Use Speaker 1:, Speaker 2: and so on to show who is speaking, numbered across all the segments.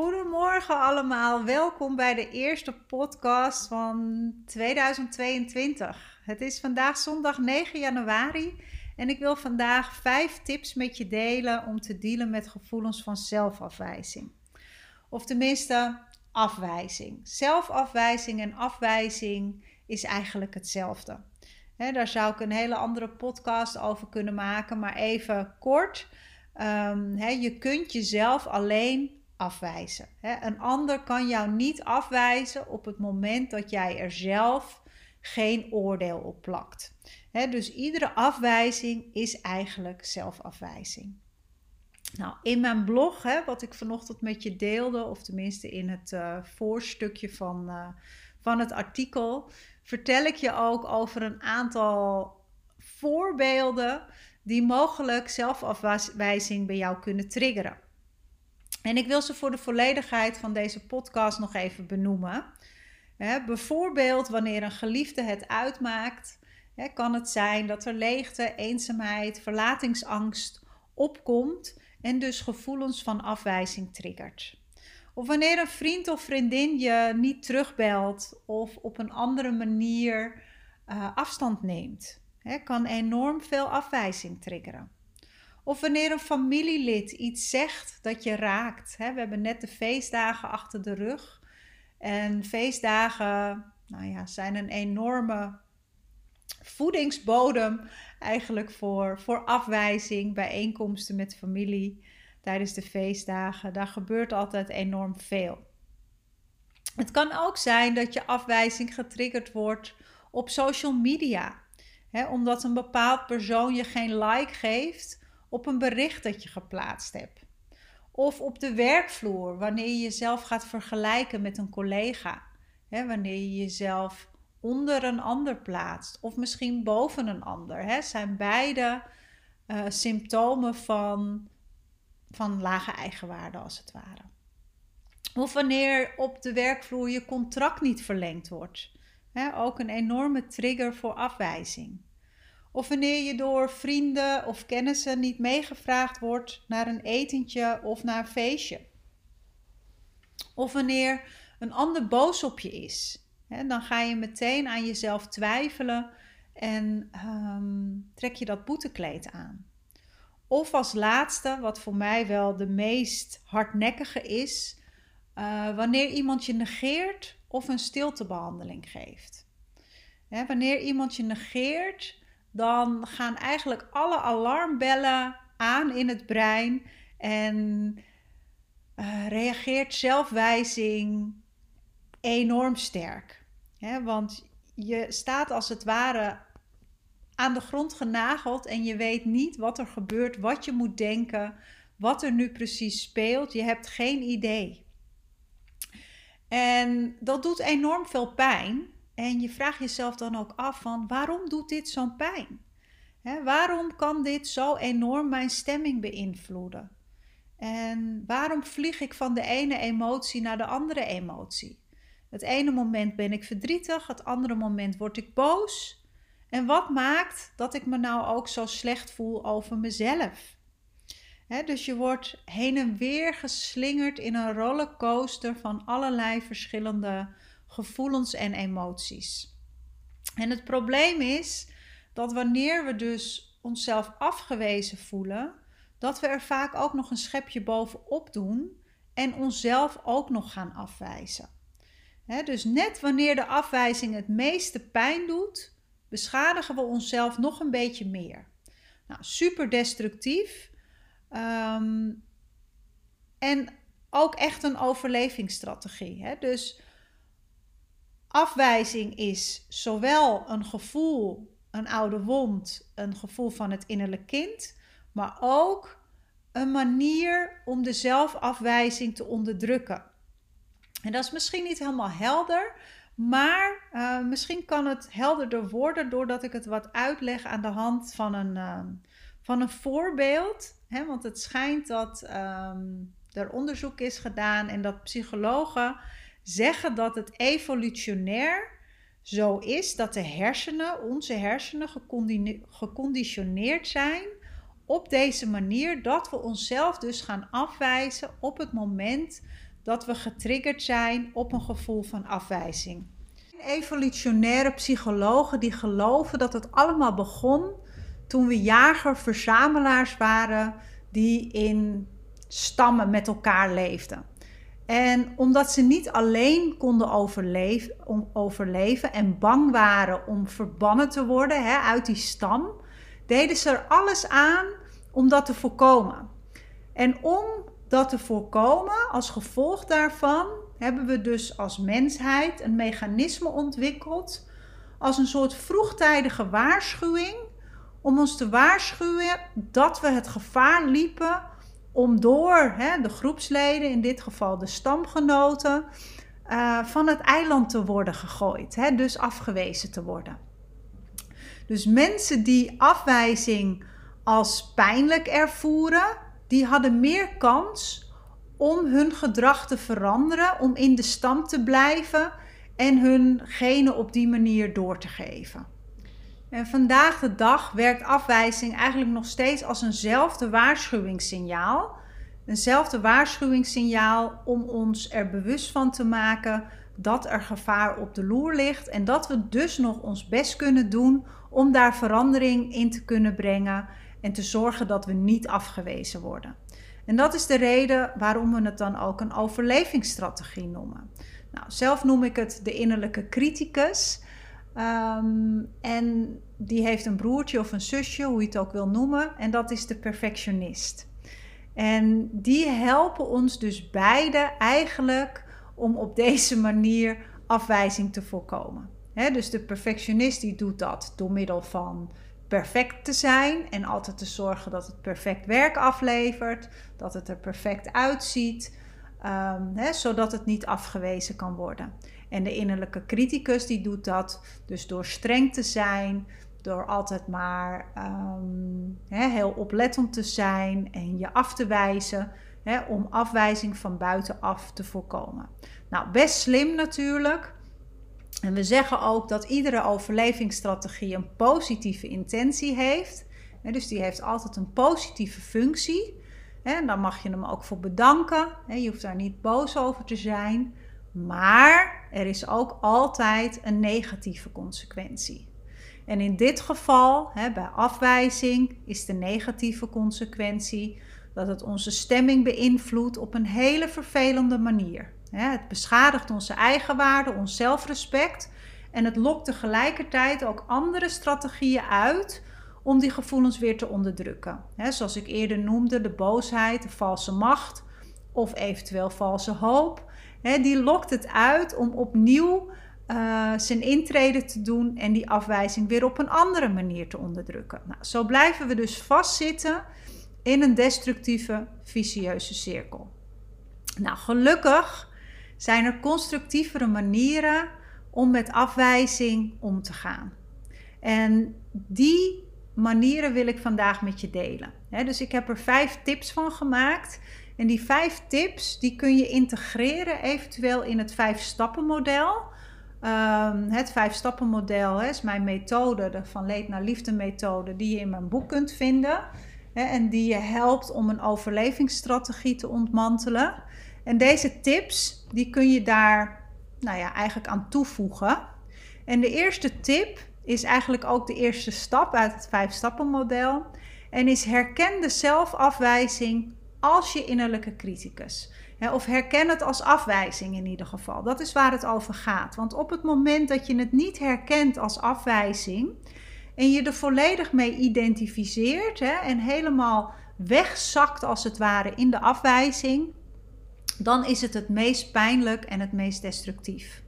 Speaker 1: Goedemorgen allemaal, welkom bij de eerste podcast van 2022. Het is vandaag zondag 9 januari en ik wil vandaag vijf tips met je delen om te dealen met gevoelens van zelfafwijzing. Of tenminste afwijzing. Zelfafwijzing en afwijzing is eigenlijk hetzelfde. daar zou ik een hele andere podcast over kunnen maken, maar even kort. Um, je kunt jezelf alleen afwijzen. Een ander kan jou niet afwijzen op het moment dat jij er zelf geen oordeel op plakt. Dus iedere afwijzing is eigenlijk zelfafwijzing. Nou, in mijn blog, hè, wat ik vanochtend met je deelde, of tenminste in het uh, voorstukje van, uh, van het artikel, vertel ik je ook over een aantal voorbeelden die mogelijk zelfafwijzing bij jou kunnen triggeren. En ik wil ze voor de volledigheid van deze podcast nog even benoemen. bijvoorbeeld wanneer een geliefde het uitmaakt, kan het zijn dat er leegte, eenzaamheid, verlatingsangst opkomt en dus gevoelens van afwijzing triggert. Of wanneer een vriend of vriendin je niet terugbelt of op een andere manier uh, afstand neemt, kan enorm veel afwijzing triggeren. Of wanneer een familielid iets zegt dat je raakt. We hebben net de feestdagen achter de rug. En feestdagen nou ja, zijn een enorme voedingsbodem eigenlijk voor, voor afwijzing, bijeenkomsten met familie tijdens de feestdagen. Daar gebeurt altijd enorm veel. Het kan ook zijn dat je afwijzing getriggerd wordt op social media. omdat een bepaald persoon je geen like geeft op een bericht dat je geplaatst hebt. Of op de werkvloer, wanneer je jezelf gaat vergelijken met een collega. Wanneer je jezelf onder een ander plaatst of misschien boven een ander. Hè, zijn beide uh, symptomen van, van lage eigenwaarde als het ware. Of wanneer op de werkvloer je contract niet verlengd wordt. Ook een enorme trigger voor afwijzing. Of wanneer je door vrienden of kennissen niet meegevraagd wordt naar een etentje of naar een feestje. Of wanneer een ander boos op je is. Dan ga je meteen aan jezelf twijfelen en um, trek je dat boetekleed aan. Of als laatste, wat voor mij wel de meest hardnekkige is, uh, wanneer iemand je negeert of een stiltebehandeling geeft. Wanneer iemand je negeert, dan gaan eigenlijk alle alarmbellen aan in het brein en uh, reageert zelfwijzing enorm sterk. want je staat als het ware aan de grond genageld en je weet niet wat er gebeurt, wat je moet denken, wat er nu precies speelt. Je hebt geen idee. En dat doet enorm veel pijn. En je vraagt jezelf dan ook af van waarom doet dit zo'n pijn? waarom kan dit zo enorm mijn stemming beïnvloeden? En waarom vlieg ik van de ene emotie naar de andere emotie? Het ene moment ben ik verdrietig, het andere moment word ik boos. En wat maakt dat ik me nou ook zo slecht voel over mezelf? dus je wordt heen en weer geslingerd in een rollercoaster van allerlei verschillende gevoelens en emoties. En het probleem is dat wanneer we dus onszelf afgewezen voelen, dat we er vaak ook nog een schepje bovenop doen en onszelf ook nog gaan afwijzen. dus net wanneer de afwijzing het meeste pijn doet, beschadigen we onszelf nog een beetje meer. Nou, super destructief. Ehm, en ook echt een overlevingsstrategie. Dus Afwijzing is zowel een gevoel, een oude wond, een gevoel van het innerlijk kind, maar ook een manier om de zelfafwijzing te onderdrukken. En dat is misschien niet helemaal helder, maar uh, misschien kan het helderder worden doordat ik het wat uitleg aan de hand van een, uh, van een voorbeeld. Hè? Want het schijnt dat um, er onderzoek is gedaan en dat psychologen zeggen dat het evolutionair zo is dat de hersenen, onze hersenen, geconditioneerd zijn op deze manier dat we onszelf dus gaan afwijzen op het moment dat we getriggerd zijn op een gevoel van afwijzing. Evolutionaire psychologen die geloven dat het allemaal begon toen we jager-verzamelaars waren die in stammen met elkaar leefden. En omdat ze niet alleen konden overleven, overleven en bang waren om verbannen te worden hè, uit die stam, deden ze er alles aan om dat te voorkomen. En om dat te voorkomen, als gevolg daarvan, hebben we dus als mensheid een mechanisme ontwikkeld als een soort vroegtijdige waarschuwing om ons te waarschuwen dat we het gevaar liepen om door hè, de groepsleden, in dit geval de stamgenoten, uh, van het eiland te worden gegooid, hè, dus afgewezen te worden. Dus mensen die afwijzing als pijnlijk ervoeren, die hadden meer kans om hun gedrag te veranderen, om in de stam te blijven en hun genen op die manier door te geven. En vandaag de dag werkt afwijzing eigenlijk nog steeds als eenzelfde waarschuwingssignaal. Eenzelfde waarschuwingssignaal om ons er bewust van te maken dat er gevaar op de loer ligt en dat we dus nog ons best kunnen doen om daar verandering in te kunnen brengen en te zorgen dat we niet afgewezen worden. En dat is de reden waarom we het dan ook een overlevingsstrategie noemen. Nou, zelf noem ik het de innerlijke criticus. Um, en die heeft een broertje of een zusje, hoe je het ook wil noemen, en dat is de perfectionist. En die helpen ons dus beide eigenlijk om op deze manier afwijzing te voorkomen. dus de perfectionist die doet dat door middel van perfect te zijn en altijd te zorgen dat het perfect werk aflevert, dat het er perfect uitziet, um, zodat het niet afgewezen kan worden. En de innerlijke criticus die doet dat dus door streng te zijn, door altijd maar um, heel oplettend te zijn en je af te wijzen, om afwijzing van buitenaf te voorkomen. Nou, best slim natuurlijk. En we zeggen ook dat iedere overlevingsstrategie een positieve intentie heeft. Dus die heeft altijd een positieve functie. En daar mag je hem ook voor bedanken. Je hoeft daar niet boos over te zijn. Maar er is ook altijd een negatieve consequentie. En in dit geval, hè, bij afwijzing, is de negatieve consequentie dat het onze stemming beïnvloedt op een hele vervelende manier. Het beschadigt onze eigenwaarde, ons zelfrespect en het lokt tegelijkertijd ook andere strategieën uit om die gevoelens weer te onderdrukken. Zoals ik eerder noemde, de boosheid, de valse macht of eventueel valse hoop die lokt het uit om opnieuw uh, zijn intrede te doen en die afwijzing weer op een andere manier te onderdrukken. Nou, zo blijven we dus vastzitten in een destructieve, vicieuze cirkel. Nou, gelukkig zijn er constructievere manieren om met afwijzing om te gaan. En die manieren wil ik vandaag met je delen. dus ik heb er vijf tips van gemaakt en die vijf tips die kun je integreren eventueel in het vijf stappen model. Um, het vijf stappen model is mijn methode, de van leed naar liefde methode, die je in mijn boek kunt vinden. En die je helpt om een overlevingsstrategie te ontmantelen. En deze tips, die kun je daar nou ja, eigenlijk aan toevoegen. En de eerste tip is eigenlijk ook de eerste stap uit het vijf stappen model. En is herken de zelfafwijzing als je innerlijke criticus. of herken het als afwijzing in ieder geval. Dat is waar het over gaat. Want op het moment dat je het niet herkent als afwijzing en je er volledig mee identificeert en helemaal wegzakt als het ware in de afwijzing, dan is het het meest pijnlijk en het meest destructief.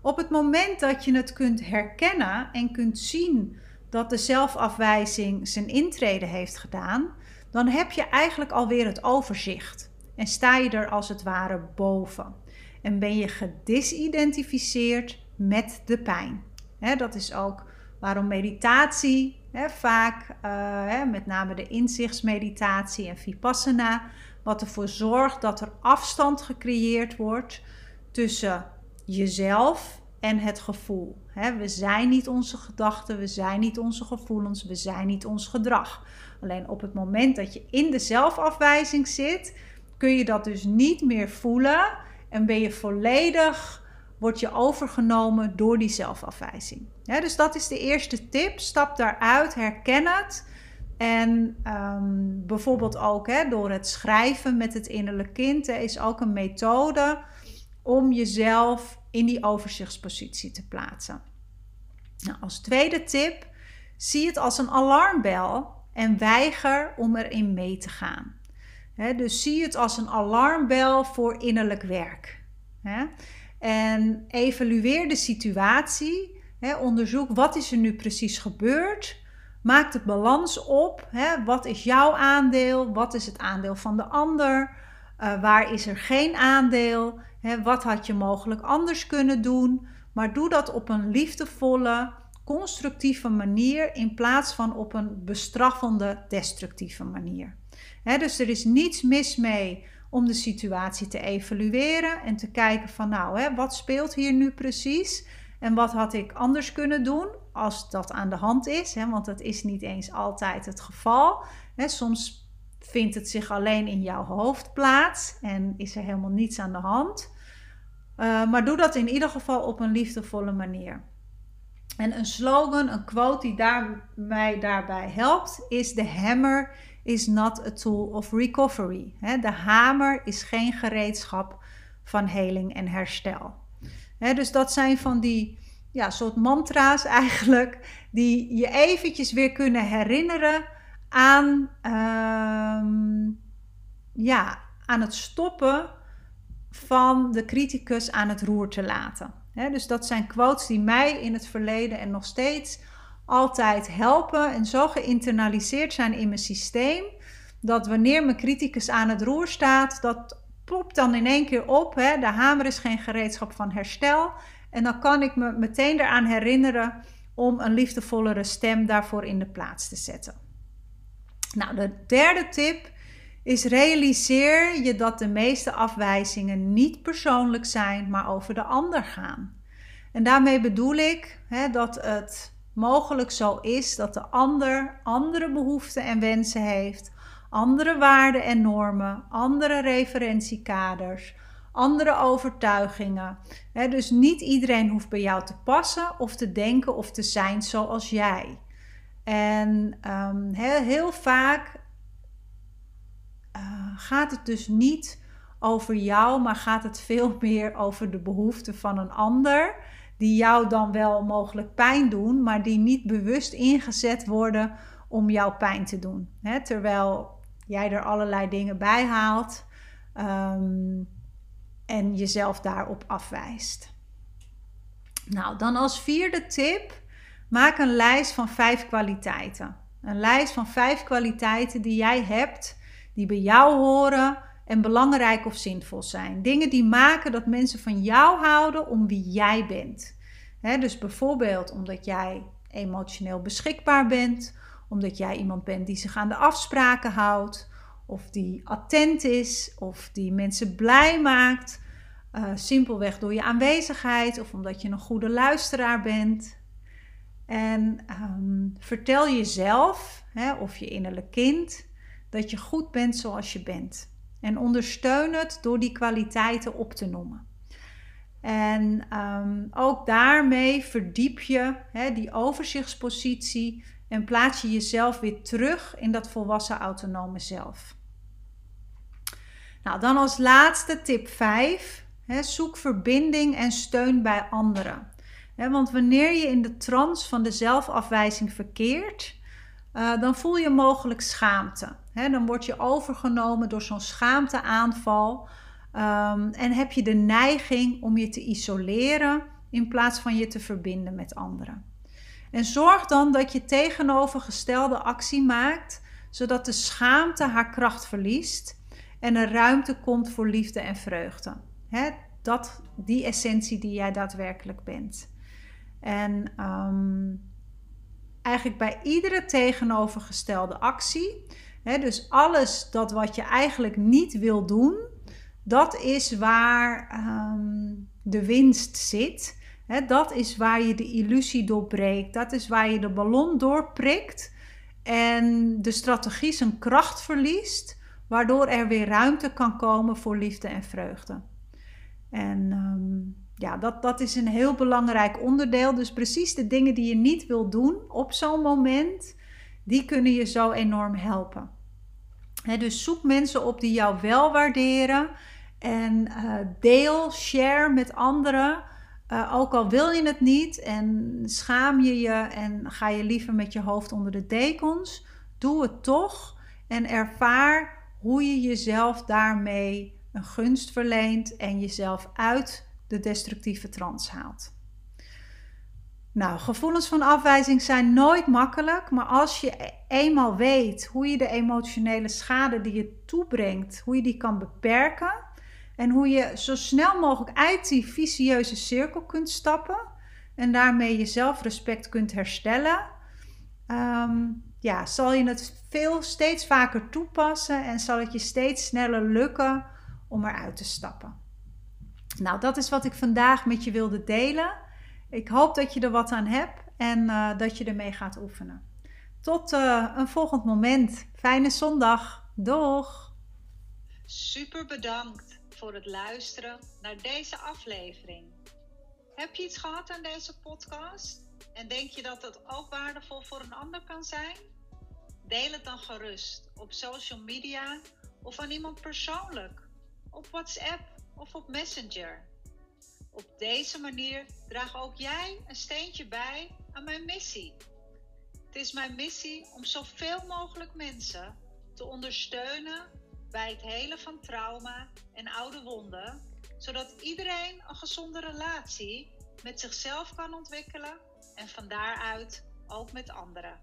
Speaker 1: Op het moment dat je het kunt herkennen en kunt zien dat de zelfafwijzing zijn intrede heeft gedaan, dan heb je eigenlijk alweer het overzicht en sta je er als het ware boven. en ben je gedisidentificeerd met de pijn. dat is ook waarom meditatie vaak, uh, met name de inzichtsmeditatie en vipassana, wat ervoor zorgt dat er afstand gecreëerd wordt tussen jezelf en het gevoel. we zijn niet onze gedachten, we zijn niet onze gevoelens, we zijn niet ons gedrag. Alleen op het moment dat je in de zelfafwijzing zit, kun je dat dus niet meer voelen en ben je volledig, word je overgenomen door die zelfafwijzing. dus dat is de eerste tip. Stap daaruit, herken het. En ehm, bijvoorbeeld ook door het schrijven met het innerlijke kind is ook een methode om jezelf in die overzichtspositie te plaatsen. Nou, als tweede tip, zie het als een alarmbel en weiger om erin mee te gaan. dus zie het als een alarmbel voor innerlijk werk. En evalueer de situatie. onderzoek wat is er nu precies gebeurd. Maak de balans op. wat is jouw aandeel? Wat is het aandeel van de ander? Uh, waar is er geen aandeel? wat had je mogelijk anders kunnen doen? Maar doe dat op een liefdevolle, constructieve manier in plaats van op een bestraffende, destructieve manier. dus er is niets mis mee om de situatie te evalueren en te kijken van nou, wat speelt hier nu precies en wat had ik anders kunnen doen als dat aan de hand is, want dat is niet eens altijd het geval. soms vindt het zich alleen in jouw hoofd plaats en is er helemaal niets aan de hand. Uh, maar doe dat in ieder geval op een liefdevolle manier. En een slogan, een quote die mij daarbij helpt, is: The hammer is not a tool of recovery. de hamer is geen gereedschap van heling en herstel. dus dat zijn van die ja, soort mantra's eigenlijk, die je eventjes weer kunnen herinneren aan, ehm, ja, aan het stoppen van de criticus aan het roer te laten. Dus dat zijn quotes die mij in het verleden en nog steeds altijd helpen en zo geïnternaliseerd zijn in mijn systeem, dat wanneer mijn criticus aan het roer staat, dat popt dan in één keer op. De hamer is geen gereedschap van herstel. En dan kan ik me meteen eraan herinneren om een liefdevollere stem daarvoor in de plaats te zetten. Nou, de derde tip is realiseer je dat de meeste afwijzingen niet persoonlijk zijn, maar over de ander gaan. En daarmee bedoel ik hè, dat het mogelijk zo is dat de ander andere behoeften en wensen heeft, andere waarden en normen, andere referentiekaders, andere overtuigingen. dus niet iedereen hoeft bij jou te passen of te denken of te zijn zoals jij. En um, heel vaak uh, gaat het dus niet over jou, maar gaat het veel meer over de behoeften van een ander. Die jou dan wel mogelijk pijn doen, maar die niet bewust ingezet worden om jou pijn te doen. terwijl jij er allerlei dingen bij haalt um, en jezelf daarop afwijst. Nou, dan als vierde tip: maak een lijst van vijf kwaliteiten. Een lijst van vijf kwaliteiten die jij hebt die bij jou horen en belangrijk of zinvol zijn. Dingen die maken dat mensen van jou houden om wie jij bent. dus bijvoorbeeld omdat jij emotioneel beschikbaar bent, omdat jij iemand bent die zich aan de afspraken houdt, of die attent is, of die mensen blij maakt. Uh, simpelweg door je aanwezigheid of omdat je een goede luisteraar bent. En um, vertel jezelf of je innerlijk kind dat je goed bent zoals je bent. En ondersteun het door die kwaliteiten op te noemen. En um, ook daarmee verdiep je die overzichtspositie en plaats je jezelf weer terug in dat volwassen autonome zelf. Nou, dan als laatste tip 5. Hè, zoek verbinding en steun bij anderen. want wanneer je in de trance van de zelfafwijzing verkeert, uh, dan voel je mogelijk schaamte. dan word je overgenomen door zo'n schaamteaanval. Um, en heb je de neiging om je te isoleren in plaats van je te verbinden met anderen. En zorg dan dat je tegenovergestelde actie maakt, zodat de schaamte haar kracht verliest en er ruimte komt voor liefde en vreugde. dat, die essentie die jij daadwerkelijk bent. En ehm, bij iedere tegenovergestelde actie, dus alles dat wat je eigenlijk niet wil doen, dat is waar ehm, de winst zit. Dat is waar je de illusie doorbreekt. Dat is waar je de ballon doorprikt en de strategie zijn kracht verliest, waardoor er weer ruimte kan komen voor liefde en vreugde. En um, ja, dat, dat is een heel belangrijk onderdeel. Dus precies de dingen die je niet wil doen op zo'n moment, die kunnen je zo enorm helpen. dus zoek mensen op die jou wel waarderen en uh, deel, share met anderen. Uh, ook al wil je het niet en schaam je je en ga je liever met je hoofd onder de dekens, doe het toch en ervaar hoe je jezelf daarmee een gunst verleent en jezelf uit de destructieve trance haalt. Nou, gevoelens van afwijzing zijn nooit makkelijk, maar als je e- eenmaal weet hoe je de emotionele schade die je toebrengt, hoe je die kan beperken en hoe je zo snel mogelijk uit die vicieuze cirkel kunt stappen en daarmee je zelfrespect kunt herstellen, ehm, ja, zal je het veel steeds vaker toepassen en zal het je steeds sneller lukken om eruit te stappen. Nou, dat is wat ik vandaag met je wilde delen. Ik hoop dat je er wat aan hebt en uh, dat je ermee gaat oefenen. Tot uh, een volgend moment. Fijne zondag. Doeg!
Speaker 2: Super bedankt voor het luisteren naar deze aflevering. Heb je iets gehad aan deze podcast? En denk je dat het ook waardevol voor een ander kan zijn? Deel het dan gerust op social media of aan iemand persoonlijk, op WhatsApp of op Messenger. Op deze manier draag ook jij een steentje bij aan mijn missie. Het is mijn missie om zoveel mogelijk mensen te ondersteunen bij het helen van trauma en oude wonden, zodat iedereen een gezonde relatie met zichzelf kan ontwikkelen en van daaruit ook met anderen.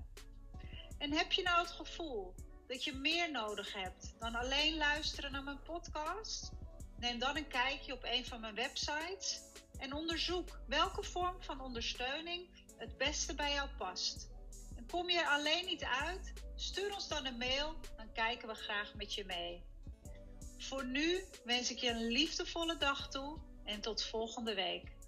Speaker 2: En heb je nou het gevoel dat je meer nodig hebt dan alleen luisteren naar mijn podcast? Neem dan een kijkje op een van mijn websites en onderzoek welke vorm van ondersteuning het beste bij jou past. En kom je er alleen niet uit? Stuur ons dan een mail, dan kijken we graag met je mee. Voor nu wens ik je een liefdevolle dag toe en tot volgende week.